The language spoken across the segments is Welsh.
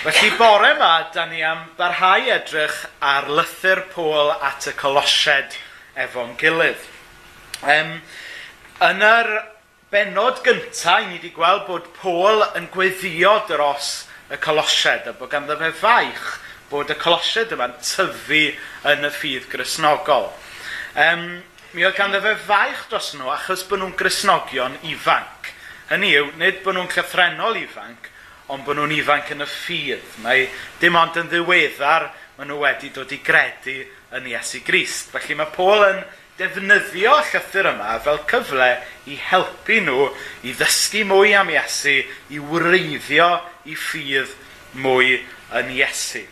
Felly bore yma, da ni am barhau edrych ar lythyr Pôl at y Colosied efo'n gilydd. Um, yn yr benod gyntaf, ni wedi gweld bod Pôl yn gweddio dros y Colosied a bod ganddo fe faich bod y Colosied yma'n tyfu yn y ffydd grisnogol. Um, mi oedd ganddo fe faich dros nhw achos bod nhw'n grisnogion ifanc. Hynny yw, nid bod nhw'n llythrenol ifanc, ond bod nhw'n ifanc yn y ffydd. Mae dim ond yn ddiweddar maen nhw wedi dod i gredu yn Iesu Grist. Felly mae Paul yn defnyddio llythyr yma fel cyfle i helpu nhw i ddysgu mwy am Iesu, i wreiddio i ffydd mwy yn Iesu.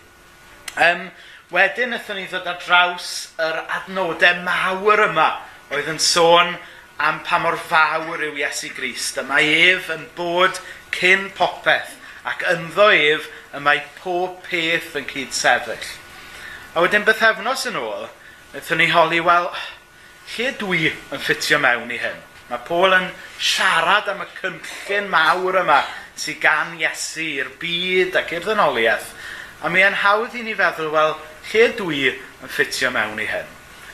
Um, wedyn wnaethon ni ddod ar draws yr adnodau mawr yma oedd yn sôn am pa mor fawr yw Iesu Grist. Yma ef yn bod cyn popeth ac ynddo ef y mae pob peth yn cyd sefyll. A wedyn beth efnos yn ôl, wnaethon ni holi, wel, lle dwi yn ffitio mewn i hyn? Mae Paul yn siarad am y cynllun mawr yma sydd gan Iesu i'r byd ac i'r ddynoliaeth. A mi yn hawdd i ni feddwl, wel, lle dwi yn ffitio mewn i hyn?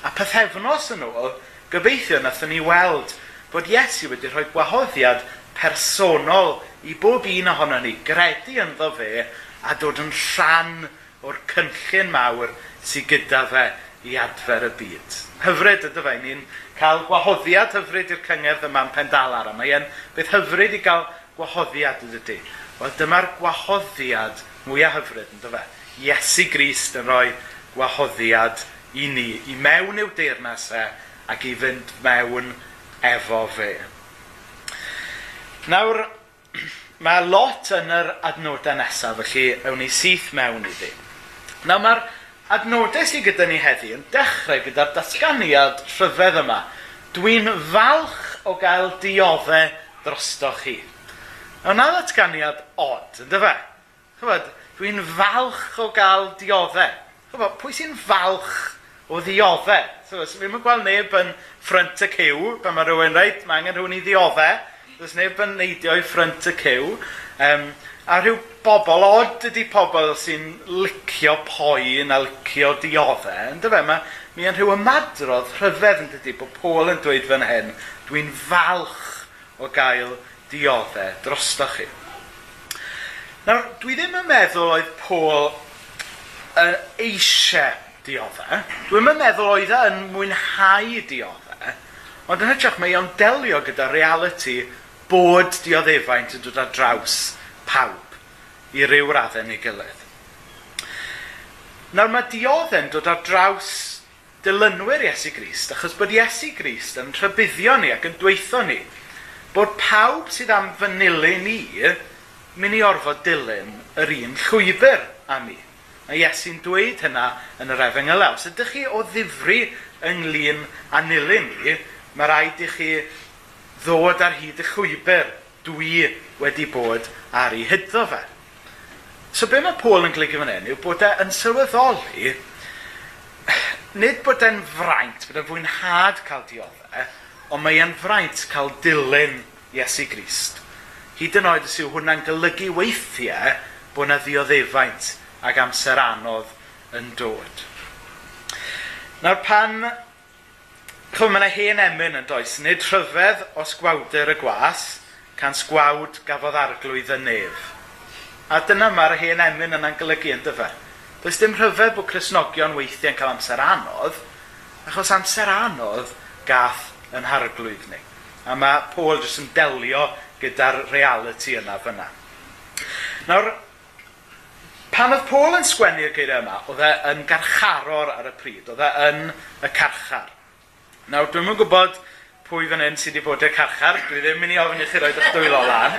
A pethefnos yn ôl, gobeithio wnaethon ni weld bod Iesu wedi rhoi gwahoddiad personol i bob un ohono ni gredu ynddo fe a dod yn rhan o'r cynllun mawr sydd gyda fe i adfer y byd. Hyfryd ydy fe, ni'n cael gwahoddiad hyfryd i'r cyngerdd yma yn Pendalar, a mae e'n beth hyfryd i gael gwahoddiad ydy di. Wel, dyma'r gwahoddiad mwyaf hyfryd, ynddo fe. Iesu Grist yn rhoi gwahoddiad i ni, i mewn i'w deyrnas e, ac i fynd mewn efo fe. Nawr, mae lot yn yr adnodau nesaf, felly ewn ni syth mewn iddi. Nawr mae'r adnodau sydd gyda ni heddi yn dechrau gyda'r datganiad rhyfedd yma. Dwi'n falch o gael dioddau drosto chi. Nawr na ddatganiad od, ynddo fe? Chybod, dwi'n falch o gael dioddau. Chybod, pwy sy'n falch o ddioddau? So, so, fi'n gweld neb yn ffrynt y cyw, pan mae rhywun reit, mae angen rhywun i ddioddau. Does neb yn neidio i ffrynt y cyw. Um, a rhyw bobl od ydy pobl sy'n licio poen a licio dioddau. Ynddo fe, mae mi yn rhyw ymadrodd rhyfedd yn dydy bod Paul yn dweud fan hyn, dwi'n falch o gael dioddau drosto chi. Nawr, dwi ddim yn meddwl oedd Paul yn eisiau dioddau. Dwi'n yn meddwl oedd e yn mwynhau dioddau, ond yn hytrach mae o'n delio gyda reality bod dioddefaint yn dod ar draws pawb i ryw raddau neu gilydd. Nawr mae diodde'n dod ar draws dilynwyr Iesu Grist, achos bod Iesu Grist yn rhybuddio ni ac yn dweithio ni bod pawb sydd am fanylu ni mynd i orfod dilyn yr un llwybr am ni. A Iesu'n dweud hynna yn yr efengyl law. So ydych chi o ddifri ynglyn â nilyn ni, mae rhaid i chi ddod ar hyd y llwybr dwi wedi bod ar ei hyddo fe. So be mae Paul yn glygu fan hyn yw bod e yn sylweddoli nid bod e'n fraint, bod e'n fwynhad cael dioddau, ond mae e'n fraint cael dilyn Iesu Grist. Hyd yn oed os yw hwnna'n golygu weithiau bod yna ddioddefaint ac amser anodd yn dod. Nawr pan Chw, mae yna hen emyn yn does, nid rhyfedd os gwawdur y gwas, can sgwawd gafodd arglwydd y nef. A dyna mae'r hen emyn yna'n golygu yn dyfa. Does dim rhyfedd bod Cresnogion weithiau yn cael amser anodd, achos amser anodd gath yn harglwydd ni. A mae Paul jyst yn delio gyda'r reality yna fyna. Nawr, pan oedd Paul yn sgwennu'r geiriau yma, oedd e yn garcharor ar y pryd, oedd e yn y carchar. Nawr, dwi'n mwyn gwybod pwy fan hyn sydd wedi bod y carchar. Dwi ddim mynd i ofyn i chi roed eich dwylo lan.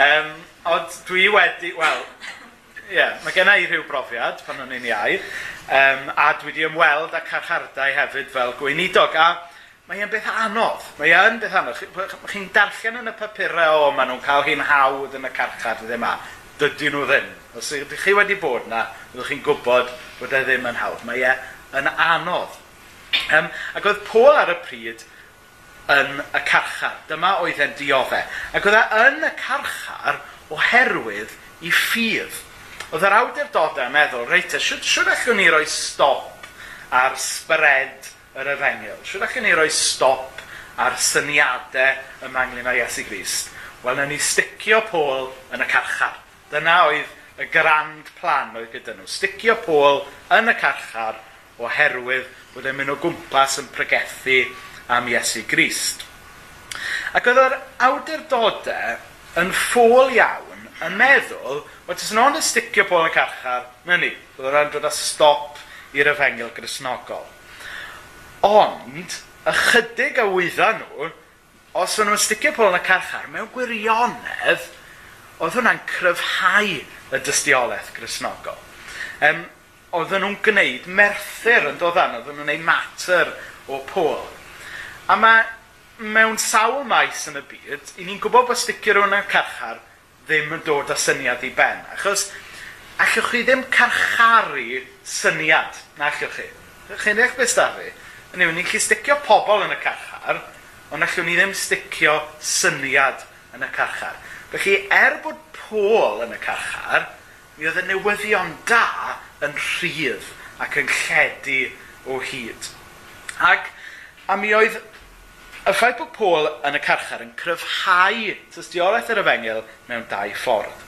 Um, ond dwi wedi, wel, ie, yeah, mae genna i rhyw brofiad pan o'n i'n iau. Um, a dwi wedi ymweld â carchardau hefyd fel gweinidog. A mae e'n beth anodd. Mae e'n beth anodd. Chi'n darllen yn y papurau o, maen nhw'n cael hi'n hawdd yn y carchar ddim a. Dydyn nhw ddim. Os ydych chi wedi bod na, byddwch chi'n gwybod bod e ddim yn hawdd. Mae e'n anodd Um, ac oedd Paul ar y pryd yn y carchar. Dyma oedd e'n diodde. Ac oedd e yn y carchar oherwydd i ffydd. Oedd yr awdurdodau yn meddwl, reit, e, siwr, siwr allwn ni roi stop ar sbred yr efengil? Siwr allwn ni roi stop ar syniadau ym manglyn o Iesu Grist? Wel, na ni sticio Paul yn y carchar. Dyna oedd y grand plan oedd gyda nhw. Sticio Paul yn y carchar oherwydd bod e'n mynd o gwmpas yn pregethu am Iesu Grist. Ac oedd yr awdurdodau yn ffôl iawn yn meddwl, wel, dys yn ond yn sticio bol y carchar, na ni, oedd yn dod â stop i'r efengil grisnogol. Ond, ychydig a wydda nhw, os o'n nhw'n sticio bol yn y carchar, mewn gwirionedd, oedd hwnna'n cryfhau y dystiolaeth grisnogol. Um, ehm, oedden nhw'n gwneud merthyr yn dod doddan, e? oedden nhw'n gwneud mater o pôl. A mae mewn sawl maes yn y byd, i ni'n gwybod bod sticio rhywun yn carchar ddim yn dod â syniad i ben. Achos, allwch chi ddim carcharu syniad, na allwch chi. Chi'n eich beth da fi? Yn ni'n chi sticio pobl yn y carchar, ond allwn ni ddim sticio syniad yn y carchar. Felly, er bod Pôl yn y carchar, mi oedd y newyddion da yn rhydd ac yn lledu o hyd. Ac a mi oedd y ffaith bod Paul yn y carchar yn cryfhau tystiolaeth yr efengil mewn dau ffordd.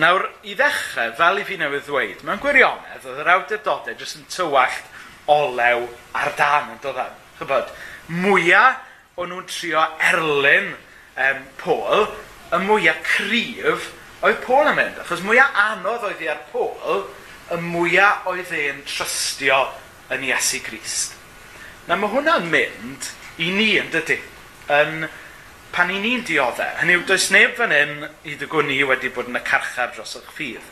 Nawr, i ddechrau, fel i fi newydd ddweud, mewn gwirionedd, oedd yr awdurdodau jyst yn tywallt olew ar dan yn dod am. Chybod, mwyaf o'n nhw'n trio erlyn um, Paul, y mwyaf cryf oedd Paul yn mynd. Achos mwyaf anodd oedd hi ar Paul, y mwyaf oedd e'n trystio yn Iesu Grist. Na mae hwnna'n mynd i ni yn dydy. Yn, pan i ni'n dioddau, hynny yw, does neb fan hyn i dy ni wedi bod yn y carchar dros eich ffydd.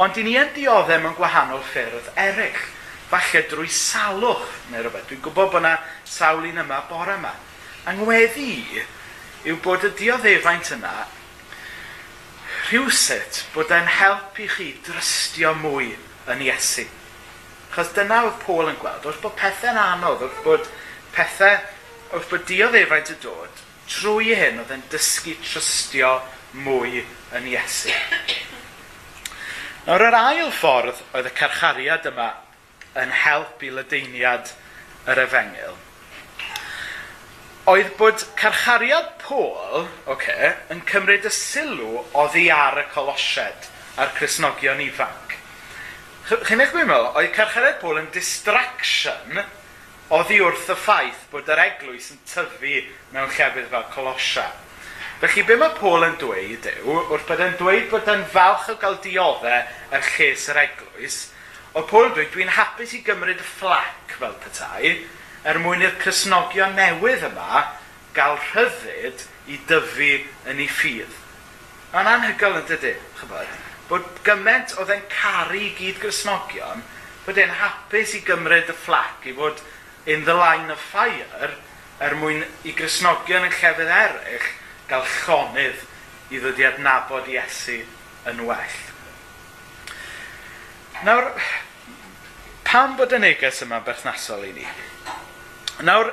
Ond i ni yn dioddau mewn gwahanol ffyrdd eraill, falle drwy salwch neu rhywbeth. Dwi'n gwybod bod yna sawl un yma bore yma. Angweddi yw bod y dioddefaint yna rhywsut bod e'n help i chi drystio mwy yn Iesu. Chos dyna oedd Paul yn gweld, wrth bod pethau'n anodd, wrth bod pethau, wrth bod dioddefaid y dod, trwy hyn oedd e'n dysgu trystio mwy yn Iesu. Nawr yr ail ffordd oedd y carchariad yma yn help i ledeiniad yr efengil oedd bod carchariad Pôl okay, yn cymryd y sylw oddi ar y colosied a'r Cresnogion ifanc. Chi'n eich mynd meddwl, oedd carchariad Pôl yn distraction oddi wrth y ffaith bod yr eglwys yn tyfu mewn llefydd fel colosia. Felly, be mae Paul yn dweud yw, wrth bod yn dweud bod yn falch o gael dioddau ar lles yr eglwys, oedd Paul yn dweud, dwi'n hapus i gymryd y fflac fel petai, er mwyn i'r Cresnogion newydd yma gael rhyddid i dyfu yn ei ffydd. Mae'n anhygol yn dydy, chybod, bod gymaint oedd e'n caru gyd Grisnogion, bod e'n hapus i gymryd y fflac, i fod in the line of fire, er mwyn i Grisnogion yn llefydd eraill gael llonydd i ddod i adnabod Iesu yn well. Nawr, pam bod y neges yma berthnasol i ni? Nawr,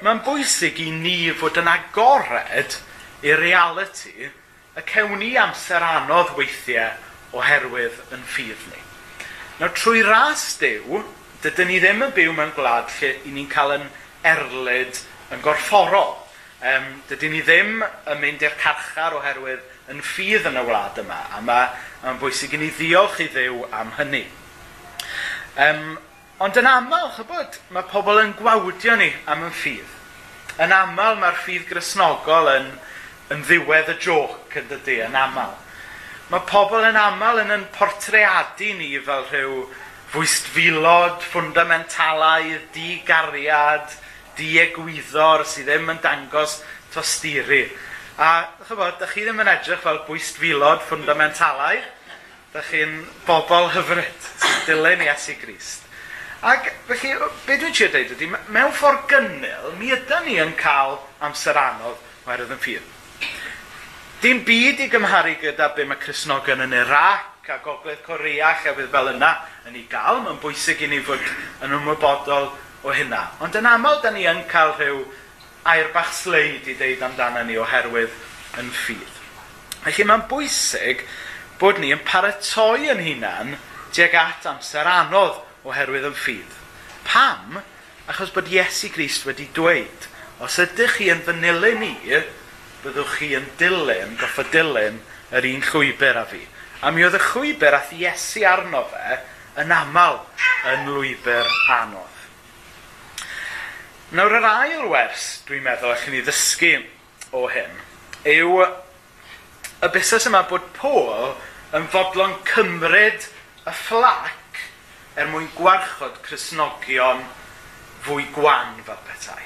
mae'n bwysig i ni fod yn agored i reality y cewn ni amser anodd weithiau oherwydd yn ffydd ni. Nawr, trwy ras dew, dydyn ni ddim yn byw mewn gwlad lle i ni'n cael yn erlyd yn gorfforol. Um, dydyn ni ddim yn mynd i'r carchar oherwydd yn ffydd yn y wlad yma, a mae'n ma bwysig i ni ddiolch i ddew am hynny. Um, Ond yn aml, chybod, mae pobl yn gwawdio ni am yn ffydd. Yn aml mae'r ffydd grisnogol yn, yn ddiwedd y joc yn dydy, yn aml. Mae pobl yn aml yn yn portreadu ni fel rhyw fwystfilod, ffundamentalaidd, digariad, diegwyddor sydd ddim yn dangos tosturi. A chybod, da chi ddim yn edrych fel bwystfilod ffundamentalaidd, da chi'n bobl hyfryd sy'n dilyn Iesu Grist. Ac felly, be dwi'n siarad dweud ydy, mewn ffordd gynnil, mi ydy ni yn cael amser anodd oherwydd yn ffyr. Dim byd i gymharu gyda be mae Cresnogion yn Iraq a Gogledd Corea a fel yna yn ei gael. Mae'n bwysig i ni fod yn ymwybodol o hynna. Ond yn aml, da ni yn cael rhyw air bach sleid i ddeud amdano ni oherwydd yn ffydd. Felly mae'n bwysig bod ni yn paratoi yn hunan tuag at amser anodd oherwydd yn ffydd. Pam? Achos bod Iesu Grist wedi dweud, os ydych chi yn fy ni, byddwch chi yn dilyn, goffa dilyn, yr un llwybr a fi. A mi oedd y llwybr ath Iesu arno fe yn aml yn lwybr anodd. Nawr yr ail wers, dwi'n meddwl, allwn ni ddysgu o hyn, yw y busnes yma bod Paul yn fodlon cymryd y fflac er mwyn gwarchod Cresnogion fwy gwan fel petai.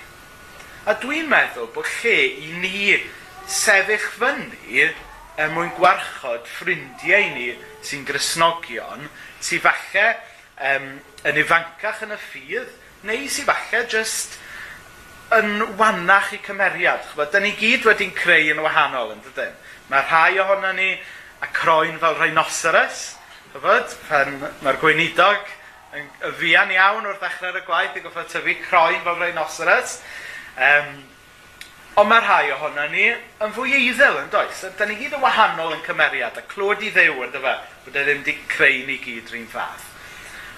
A dwi'n meddwl bod lle i ni sefyll fyny er mwyn gwarchod ffrindiau ni sy'n grisnogion, sy'n falle um, yn ifancach yn y ffydd, neu sy'n falle jyst yn wannach i cymeriad. Chwa, da ni gyd wedi'n creu yn wahanol, yn dydyn. Mae rhai ohono ni a croen fel rhinoceros, Dyfod, pan mae'r gweinidog yn y fian iawn wrth ddechrau'r y gwaith i goffa tyfu croen fel rhinoceros. Um, ond mae rhai ohono ni yn fwy eiddel yn does. Da ni gyd yn wahanol yn cymeriad, a clywed i ddew yn dyfa, bod e ddim wedi creu ni gyd rhywun fath.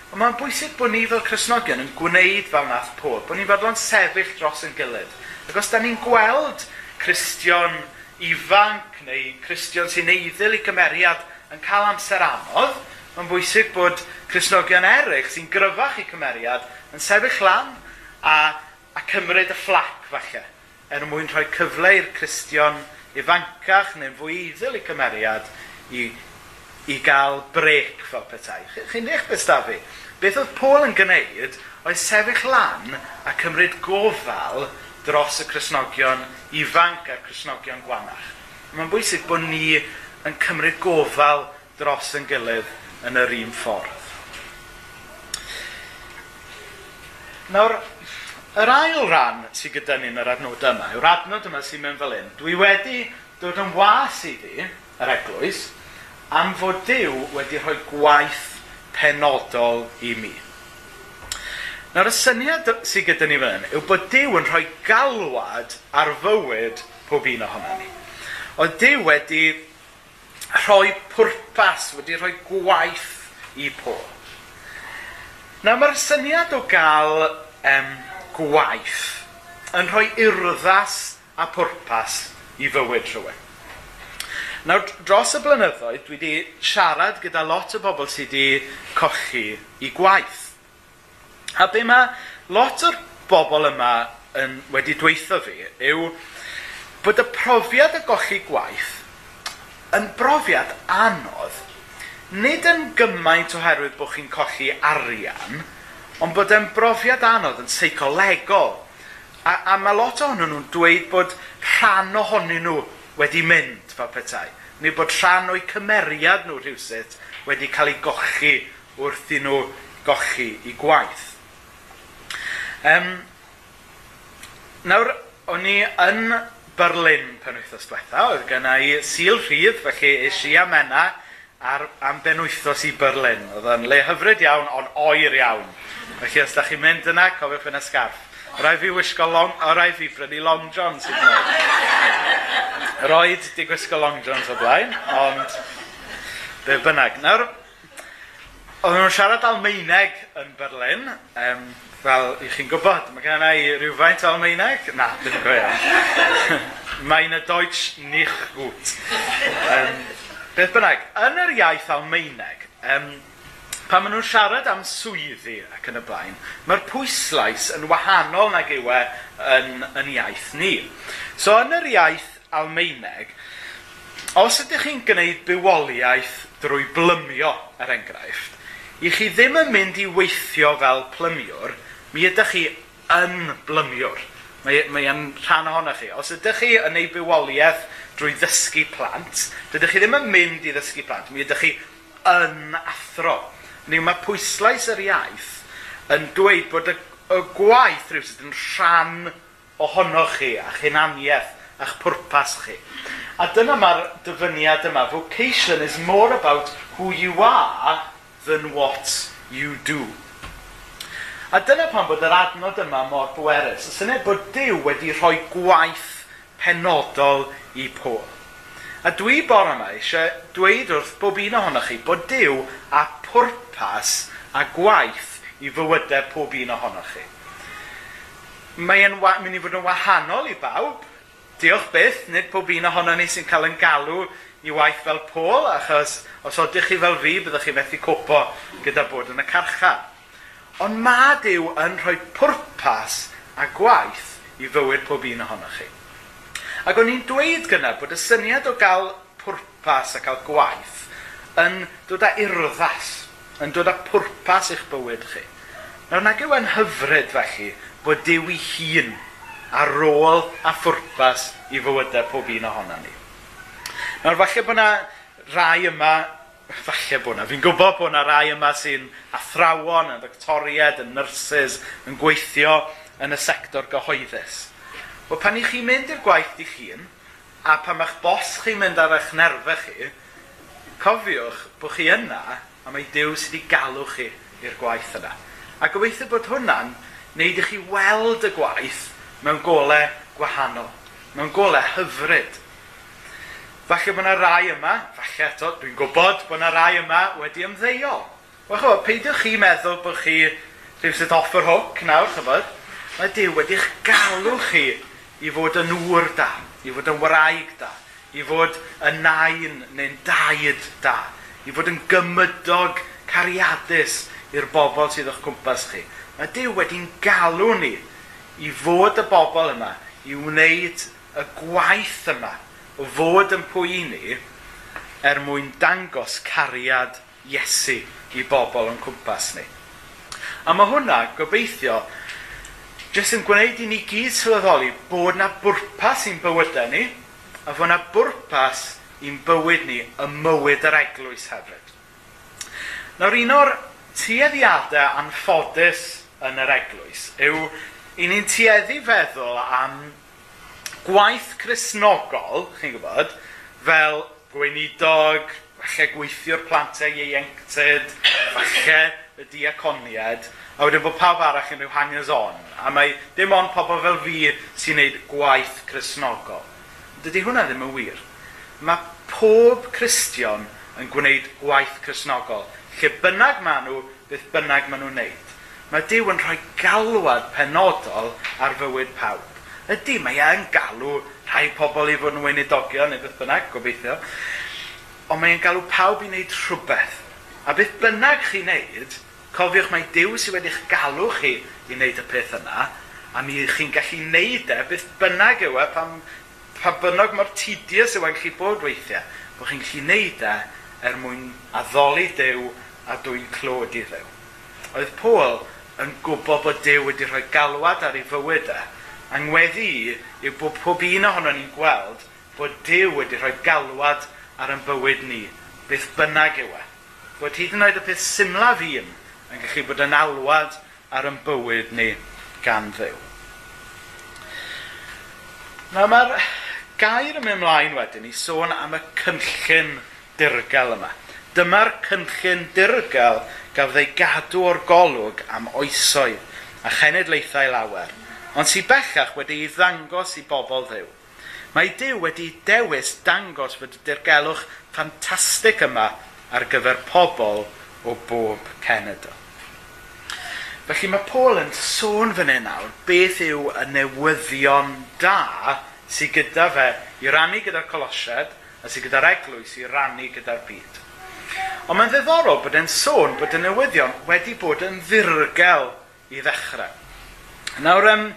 Ond mae'n bwysig bod ni fel Cresnogion yn gwneud fel nath pob, bod ni'n fodlon sefyll dros yn gilydd. Ac os da ni'n gweld Cristion ifanc neu Cristion sy'n eiddil i cymeriad, yn cael amser anodd, mae'n bwysig bod Cresnogion eraill sy'n gryfach i cymeriad yn sefyll lan a, a cymryd y fflac falle, er mwyn rhoi cyfle i'r Cristion ifancach neu'n fwy iddil i cymeriad i, i gael brec fel petai. Chi'n eich beth da fi? Beth oedd Paul yn gwneud oedd sefyll lan a cymryd gofal dros y Cresnogion ifanc a'r Cresnogion gwanach. Mae'n bwysig bod ni yn cymryd gofal dros yn gilydd yn yr un ffordd. Nawr, yr ail ran sydd gyda ni yn yr adnod yma, yw'r adnod yma sy'n mynd fel hyn. Dwi wedi dod yn was i fi, yr eglwys, am fod Dyw wedi rhoi gwaith penodol i mi. Nawr, y syniad sydd gyda ni fan yw bod Dyw yn rhoi galwad ar fywyd pob un ohono ni. Oedd Dyw wedi rhoi pwrpas, wedi rhoi gwaith i pob. Na mae'r syniad o gael um, gwaith yn rhoi urddas a pwrpas i fywyd rhywun. Nawr, dros y blynyddoedd, dwi wedi siarad gyda lot o bobl sydd wedi cochi i gwaith. A be mae lot o'r bobl yma yn, wedi dweithio fi yw bod y profiad y gochi gwaith yn brofiad anodd, nid yn gymaint oherwydd bod chi'n colli arian, ond bod e'n brofiad anodd yn seicolegol. A, a mae lot ohonyn nhw'n dweud bod rhan ohonyn nhw wedi mynd fel petai, neu bod rhan o'i cymeriad nhw rhywsut wedi cael ei gochi wrth i nhw gochi i gwaith. Um, nawr, o'n i yn Berlin pen wythnos diwetha. Oedd gen i sil rhydd, felly eis i am enna ar, am ben wythnos i Berlin. Oedd yn le hyfryd iawn, ond oer iawn. Felly os da chi'n mynd yna, cofiwch yn y sgarff. Rai fi wisgo long, o rai fi brynu long johns i ddweud. Roed di gwisgo long johns o blaen, ond be bynnag. Nawr, oedden nhw'n siarad Almeineg yn Berlin, um, fel i chi'n gwybod, mae gen i rhywfaint o Almaeneg? Na, ddim go iawn. Mae'n y Deutsch nicht gut. Um, beth bynnag, yn yr iaith Almaeneg, um, pan maen nhw'n siarad am swyddi ac yn y blaen, mae'r pwyslais yn wahanol nag yw e yn, yn iaith ni. So yn yr iaith Almaeneg, os ydych chi'n gwneud bywoliaeth drwy blymio, er enghraifft, i chi ddim yn mynd i weithio fel plymiwr, mi ydych chi yn blymiwr. Mae, mae yn rhan ohono chi. Os ydych chi yn ei bywoliaeth drwy ddysgu plant, dydych chi ddim yn mynd i ddysgu plant, mi ydych chi yn athro. Neu mae pwyslais yr iaith yn dweud bod y, y gwaith rhywsyd yn rhan ohonoch chi a'ch hunaniaeth a'ch pwrpas chi. A dyna mae'r dyfyniad yma. Vocation is more about who you are than what you do. A dyna pan bod yr adnod yma mor bwerus. Y syniad bod Dyw wedi rhoi gwaith penodol i pob. A dwi bore yma eisiau dweud wrth bob un ohonoch chi bod Dyw a pwrpas a gwaith i fywydau pob un ohonoch chi. Mae'n mynd i fod yn wahanol i bawb. Diolch byth, nid pob un ohono ni sy'n cael yn galw i waith fel Pôl, achos os odych chi fel fi, byddwch chi methu copo gyda bod yn y carchar. Ond ma Dyw yn rhoi pwrpas a gwaith i fywyd pob un ohonoch chi. Ac o'n i'n dweud gyna bod y syniad o gael pwrpas a cael gwaith yn dod â urddas, yn dod â pwrpas i'ch bywyd chi. Nawr nag yw yn hyfryd felly bod Dyw ei hun a rôl a phwrpas i fywydau pob un ohono ni. Nawr falle bod yna rai yma falle bod yna. Fi'n gwybod bod na rai yma sy'n athrawon, yn doctoried, yn nyrsys, yn gweithio yn y sector gyhoeddus. Wel, pan i chi mynd i'r gwaith i'ch hun, a pan mae'ch bos chi'n mynd ar eich nerfau chi, cofiwch bod chi yna, a mae Dyw sydd wedi galw chi i'r gwaith yna. A gobeithio bod hwnna'n wneud i chi weld y gwaith mewn golau gwahanol, mewn golau hyfryd, Falle bod yna rai yma, falle eto, dwi'n gwybod bod yna rai yma wedi ymddeio. Wel chybod, peidiwch chi meddwl bod chi rhywbeth off yr hwc nawr, chybod? Mae Dyw wedi'ch galw chi i fod yn ŵr da, i fod yn wraig da, i fod yn nain neu'n daid da, i fod yn gymydog cariadus i'r bobl sydd o'ch cwmpas chi. Mae Dyw wedi'n galw ni i fod y bobl yma, i wneud y gwaith yma fod yn pwy ni er mwyn dangos cariad Iesu i bobl yn cwmpas ni. A mae hwnna, gobeithio, jyst yn gwneud i ni gyd sylweddoli bod na bwrpas i'n bywydau ni, a fod na bwrpas i'n bywyd ni y mywyd yr eglwys hefyd. Nawr un o'r tueddiadau anffodus yn yr eglwys yw i ni'n tueddu feddwl am gwaith chrysnogol, chi'n gwybod, fel gweinidog, falle gweithio'r plantiau ieuenctid, falle y diaconiad, a wedyn bod pawb arall yn rhyw hangers-on. A mae dim ond pobl fel fi sy'n gwneud gwaith chrysnogol. Dydy hwnna ddim yn wir. Mae pob Cristion yn gwneud gwaith chrysnogol. Lle bynnag maen nhw, beth bynnag maen nhw'n neud. Mae Dyw yn rhoi galwad penodol ar fywyd pawb. Ydy, mae e'n galw rhai pobl i fod yn weinidogion neu beth bynnag, gobeithio. Ond mae'n galw pawb i wneud rhywbeth. A beth bynnag chi'n wneud, cofiwch mae Dyw sydd wedi'ch galw chi i wneud y peth yna, a mi chi'n gallu wneud e beth bynnag yw e pam, pa bynnag mor tudius yw e'n chi bod weithiau. Bod chi'n gallu wneud e er mwyn addoli Dyw a dwi'n clod i Ddew. Oedd Pôl yn gwybod bod Dyw wedi rhoi galwad ar ei fywyd e, Angweddi i yw bod pob un ohono ni'n gweld bod Dyw wedi rhoi galwad ar yn bywyd ni, beth bynnag yw e. Bod hyd yn oed y peth symlaf un yn gallu bod yn alwad ar yn bywyd ni gan ddew. Na mae'r gair yn mynd ymlaen wedyn i sôn am y cynllun dirgel yma. Dyma'r cynllun dirgel gafodd ei gadw o'r golwg am oesoedd a chenedlaethau lawer – ond sy'n bellach wedi ei ddangos i bobl ddiw. Mae Dyw wedi dewis dangos fod y dirgelwch ffantastig yma ar gyfer pobl o bob cenedl. Felly mae Paul yn sôn fan hyn nawr beth yw y newyddion da sydd gyda fe i rannu gyda'r colosiad a sydd gyda'r eglwys i rannu gyda'r byd. Ond mae'n ddiddorol bod e'n sôn bod y newyddion wedi bod yn ddirgel i ddechrau. Nawr, um,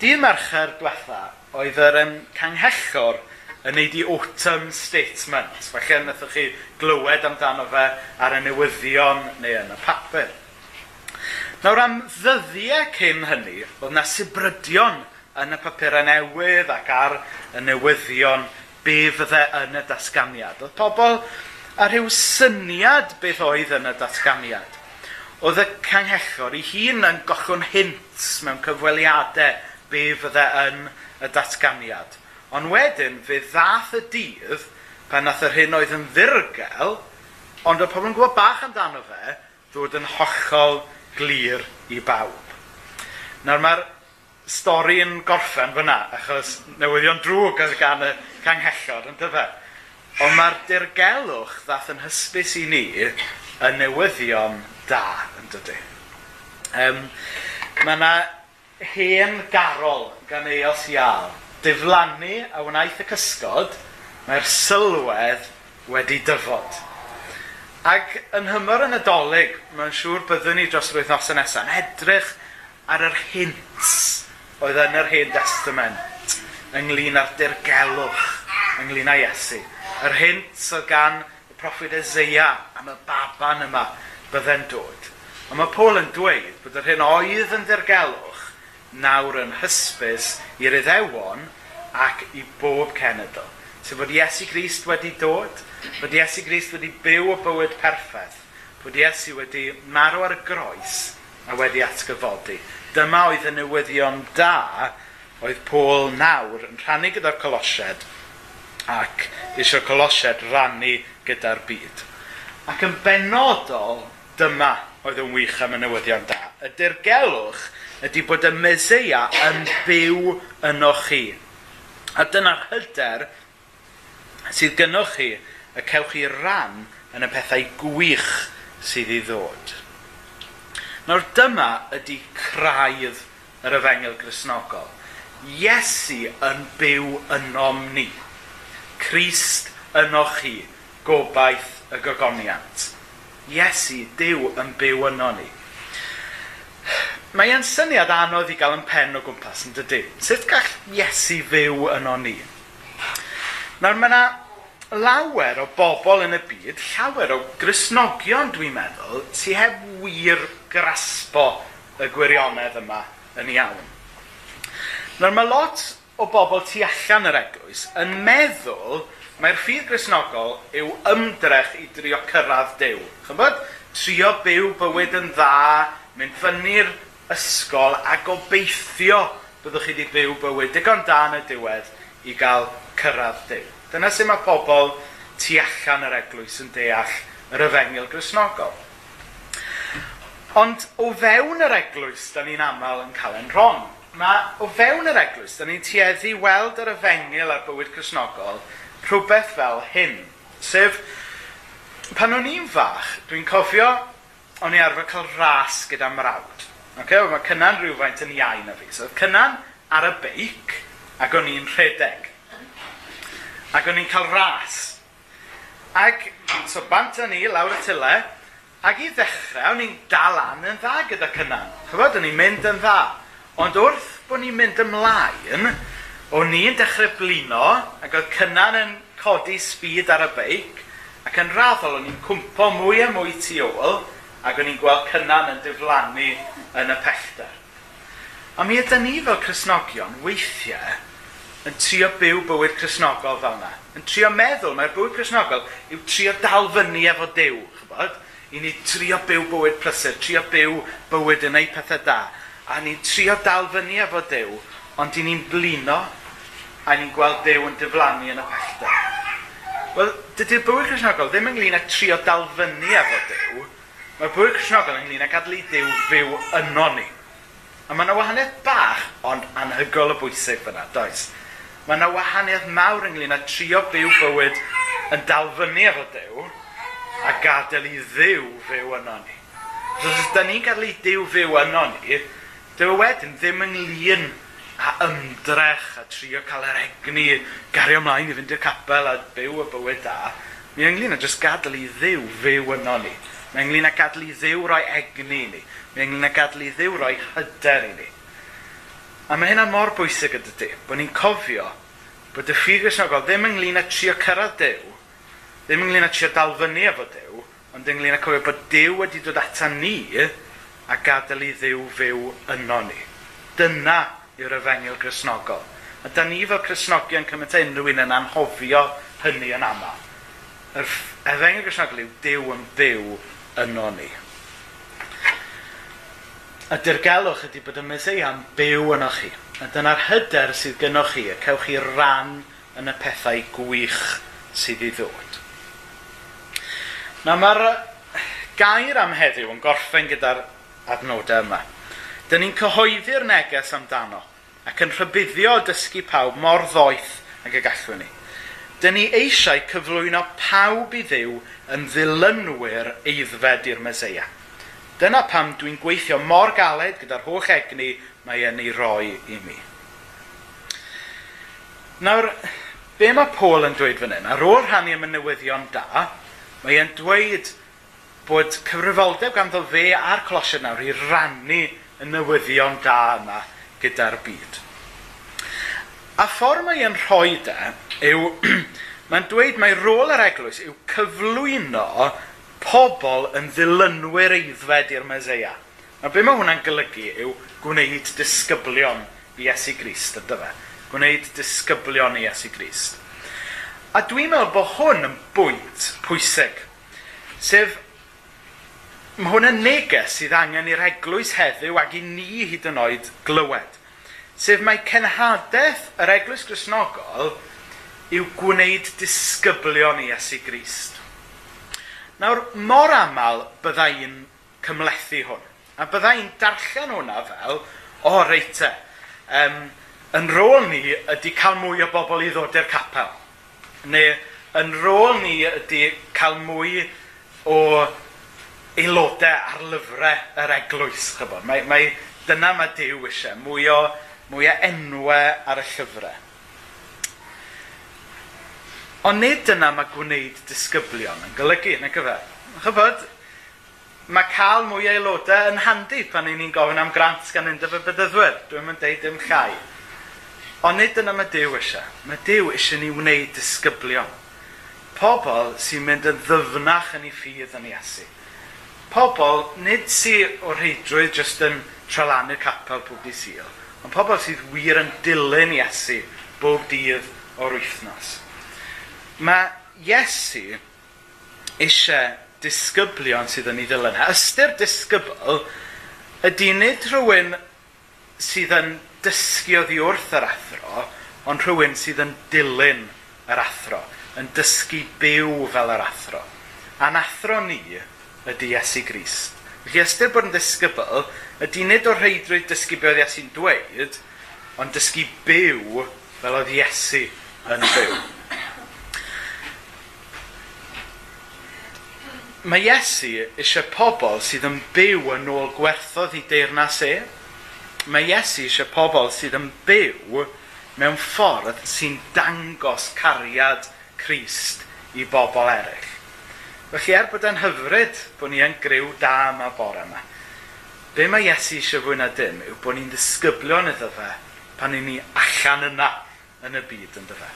dydd mercher diwetha, oedd yr um, canghellor yn neud i autumn statement. Felly, wnaethoch chi glywed amdano fe ar y newyddion neu yn y papur. Nawr, am ddyddiau cyn hynny, oedd na sybrydion yn y papurau newydd ac ar y newyddion be fydde yn y datganiad. Oedd pobl a rhyw syniad beth oedd yn y datganiad. Oedd y canghellor i hun yn gochwn hint hints mewn cyfweliadau be fydde yn y datganiad. Ond wedyn, fe ddath y dydd pan nath yr hyn oedd yn ddirgel, ond y pobl yn gwybod bach amdano fe, ddod yn hollol glir i bawb. Nawr mae'r stori yn gorffen fyna, achos newyddion drwg oedd gan y canghellor, yn dyfa. Ond mae'r dirgelwch ddath yn hysbys i ni y newyddion da, yn dydy. Um, Mae yna hen garol gan eos ial. Diflannu a wnaeth y cysgod, mae'r sylwedd wedi dyfod. Ac yn hymor yn adolyg, mae'n siŵr byddwn ni dros yr wythnos nesaf yn edrych ar yr hints oedd yn yr Hen Testament ynglyn â'r dirgelwch ynglyn â Iesu. Yr hint oedd gan y proffwyd Ezeia am y baban yma bydde'n dod. Ond mae Paul yn dweud bod yr hyn oedd yn ddirgelwch nawr yn hysbys i'r iddewon ac i bob cenedl. Sef bod Iesu Grist wedi dod, bod Iesu Grist wedi byw o bywyd perffaith, bod Iesu wedi marw ar y groes a wedi atgyfodi. Dyma oedd y newyddion da oedd Paul nawr yn rhannu gyda'r colosied ac eisiau colosied rannu gyda'r byd. Ac yn benodol dyma oedd yn wych am y newyddion da. Y dirgelwch ydy bod y Meseia yn byw yno chi. A dyna'r hyder sydd gynnwch chi y cewch chi ran yn y pethau gwych sydd i ddod. Nawr dyma ydy craidd yr yfengel grisnogol. Iesu yn byw ynom ni. Crist yno chi, gobaith y gogoniant. Iesu, Dyw yn byw yno ni. Mae e'n syniad anodd i gael yn pen o gwmpas yn dydy. Sut gall Iesu fyw yno ni? Nawr mae yna lawer o bobl yn y byd, llawer o grisnogion dwi'n meddwl, sy'n heb wir graspo y gwirionedd yma yn iawn. Nawr mae lot o bobl tu allan yr eglwys yn meddwl Mae'r ffydd grisnogol yw ymdrech i drio cyrraedd dew. Chybod? Trio byw bywyd yn dda, mynd fyny'r ysgol a gobeithio byddwch chi wedi byw bywyd digon da yn y diwedd i gael cyrraedd dew. Dyna sy'n mae pobl tu allan yr eglwys yn deall yr yfengil grisnogol. Ond o fewn yr eglwys, da ni'n aml yn cael yn rong. Mae o fewn yr eglwys, da ni'n tueddu weld yr yfengil ar bywyd crisnogol rhywbeth fel hyn. Sef, pan o'n i'n fach, dwi'n cofio, o'n i arfer cael ras gyda mrawd. Okay? Mae cynnan rhywfaint yn iau na fi. So, cynnan ar y beic, ac o'n i'n rhedeg. Ac o'n i'n cael ras. Ac, so bant o'n i lawr y tyle, ac i ddechrau, o'n i'n dal an yn dda gyda cynnan. Chyfod, o'n i'n mynd yn dda. Ond wrth bod ni'n mynd ymlaen, o'n i'n dechrau blino ac oedd cynnan yn codi sbyd ar y beic ac yn raddol o'n i'n cwmpo mwy a mwy tu ôl ac o'n i'n gweld cynnan yn diflannu yn y pellter. A mi ydyn ni fel Cresnogion weithiau yn trio byw bywyd Cresnogol fel yna. Yn trio meddwl mae'r bywyd Cresnogol yw trio dal fyny efo dew, chybod? I ni trio byw bywyd prysur, trio byw bywyd yn ei pethau da. A ni'n trio dal fyny efo Dyw, ond i ni'n blino a ni'n gweld Dyw yn diflannu yn y pellter. Wel, dydy'r bywyd Cresnogol ddim ynglyn â trio dal fyny efo Dyw, mae'r bywyd Cresnogol ynglyn â gadlu Dyw fyw yno ni. A mae yna wahaniaeth bach, ond anhygol o bwysig fyna, does? Mae yna wahaniaeth mawr ynglyn â trio byw bywyd yn dal fyny efo Dyw, a gadael i ddiw fyw yno ni. Os ydym ni'n gadael i ddiw fyw yno ni, dyw e wedyn ddim ynglyn a ymdrech a trio cael yr egni gario ymlaen i fynd i'r capel a byw y bywyd da, mi ynglyn â jyst gadael i ddiw fyw yno ni. Mae ynglyn â gadael i ddiw roi egni i ni. Mae ynglyn â gadael i ddiw roi hyder i ni. A mae hynna mor bwysig ydy di, bod ni'n cofio bod y ffydd Gristnogol ddim ynglyn â trio cyrraedd dew, ddim ynglyn â trio dalfynu efo dew, ond ynglyn â cofio bod dew wedi dod ata ni a gadael i Ddyw fyw yno ni. Dyna yw'r efengil grisnogol. A da ni fel Cresnogion cymryd unrhyw un yn anhofio hynny yn aml. Yr efengil grisnogol yw Dyw yn byw yno ni. A dirgelwch ydy bod y Meseia'n byw yno chi. A dyna'r hyder sydd gynnwch chi, y cewch chi ran yn y pethau gwych sydd i ddod. Na mae'r gair am heddiw yn gorffen gyda'r adnodau yma. Dyn ni'n cyhoeddi'r neges amdano ac yn rhybuddio dysgu pawb mor ddoeth ag y gallwn ni. Dyn ni eisiau cyflwyno pawb i ddiw yn ddilynwyr eiddfed i'r Meseia. Dyna pam dwi'n gweithio mor galed gyda'r holl egni mae yn ei roi i mi. Nawr, be mae Paul yn dweud fan hyn? Ar ôl rhannu y newyddion da, mae e'n dweud bod cyfrifoldeb ganddo fe a'r Colosian nawr i rannu y newyddion da yma gyda'r byd. A ffordd mae e'n rhoi de, yw, mae'n dweud mae rôl yr eglwys yw cyflwyno pobl yn ddilynwyr eiddfed i'r Meseia. A be mae hwnna'n golygu yw gwneud disgyblion i Esu Grist, ydy fe? Gwneud disgyblion i Iesu Grist. A dwi'n meddwl bod hwn yn bwynt pwysig, sef mae hwn yn neges sydd angen i'r eglwys heddiw ac i ni hyd yn oed glywed. Sef mae cenhadaeth yr eglwys grisnogol yw gwneud disgyblion i Iesu Grist. Nawr, mor aml byddai'n cymlethu hwn. A byddai'n darllen hwnna fel, o oh, reite, um, yn rôl ni ydy cael mwy o bobl i ddod i'r capel. Neu yn rôl ni ydy cael mwy o aelodau ar lyfrau yr eglwys, chybod. Mae, mae, dyna mae Dyw eisiau, mwy o, mwy o enwau ar y llyfrau. Ond nid dyna mae gwneud disgyblion yn golygu, yn y gyfer. Chybod, mae cael mwy o aelodau yn handi pan i ni'n gofyn am grant gan undeb y byddyddwyr. Dwi'n mynd deud dim chai. Ond nid dyna mae Dyw eisiau. Mae Dyw eisiau ni wneud disgyblion. Pobl sy'n mynd yn ddyfnach yn ei ffydd yn Iesu pobl, nid sy o heidrwydd jyst yn tralanu'r capel pob dydd syl, ond pobl sydd wir yn dilyn Iesu bob dydd o'r wythnos. Mae Iesu eisiau disgyblion sydd yn ei ddilyn. Ystyr disgybl ydy nid rhywun sydd yn dysgu oddi wrth yr athro, ond rhywun sydd yn dilyn yr athro, yn dysgu byw fel yr athro. A'n athro ni ydy Iesu Grist. Felly ystyr bod yn disgybl, ydy nid o'r rheidrwydd dysgu be oedd Iesu'n dweud, ond dysgu byw fel oedd Iesu yn byw. Mae Iesu eisiau pobl sydd yn byw yn ôl gwerthodd i deyrnas e. Mae Iesu eisiau pobl sydd yn byw mewn ffordd sy'n dangos cariad Crist i bobl eraill. Felly er bod e'n hyfryd bod ni yn gryw da yma bore yma, be mae Iesu eisiau fwy na dim yw bod ni'n ddisgyblion iddo fe pan ni'n ni allan yna yn y byd yn dyfa.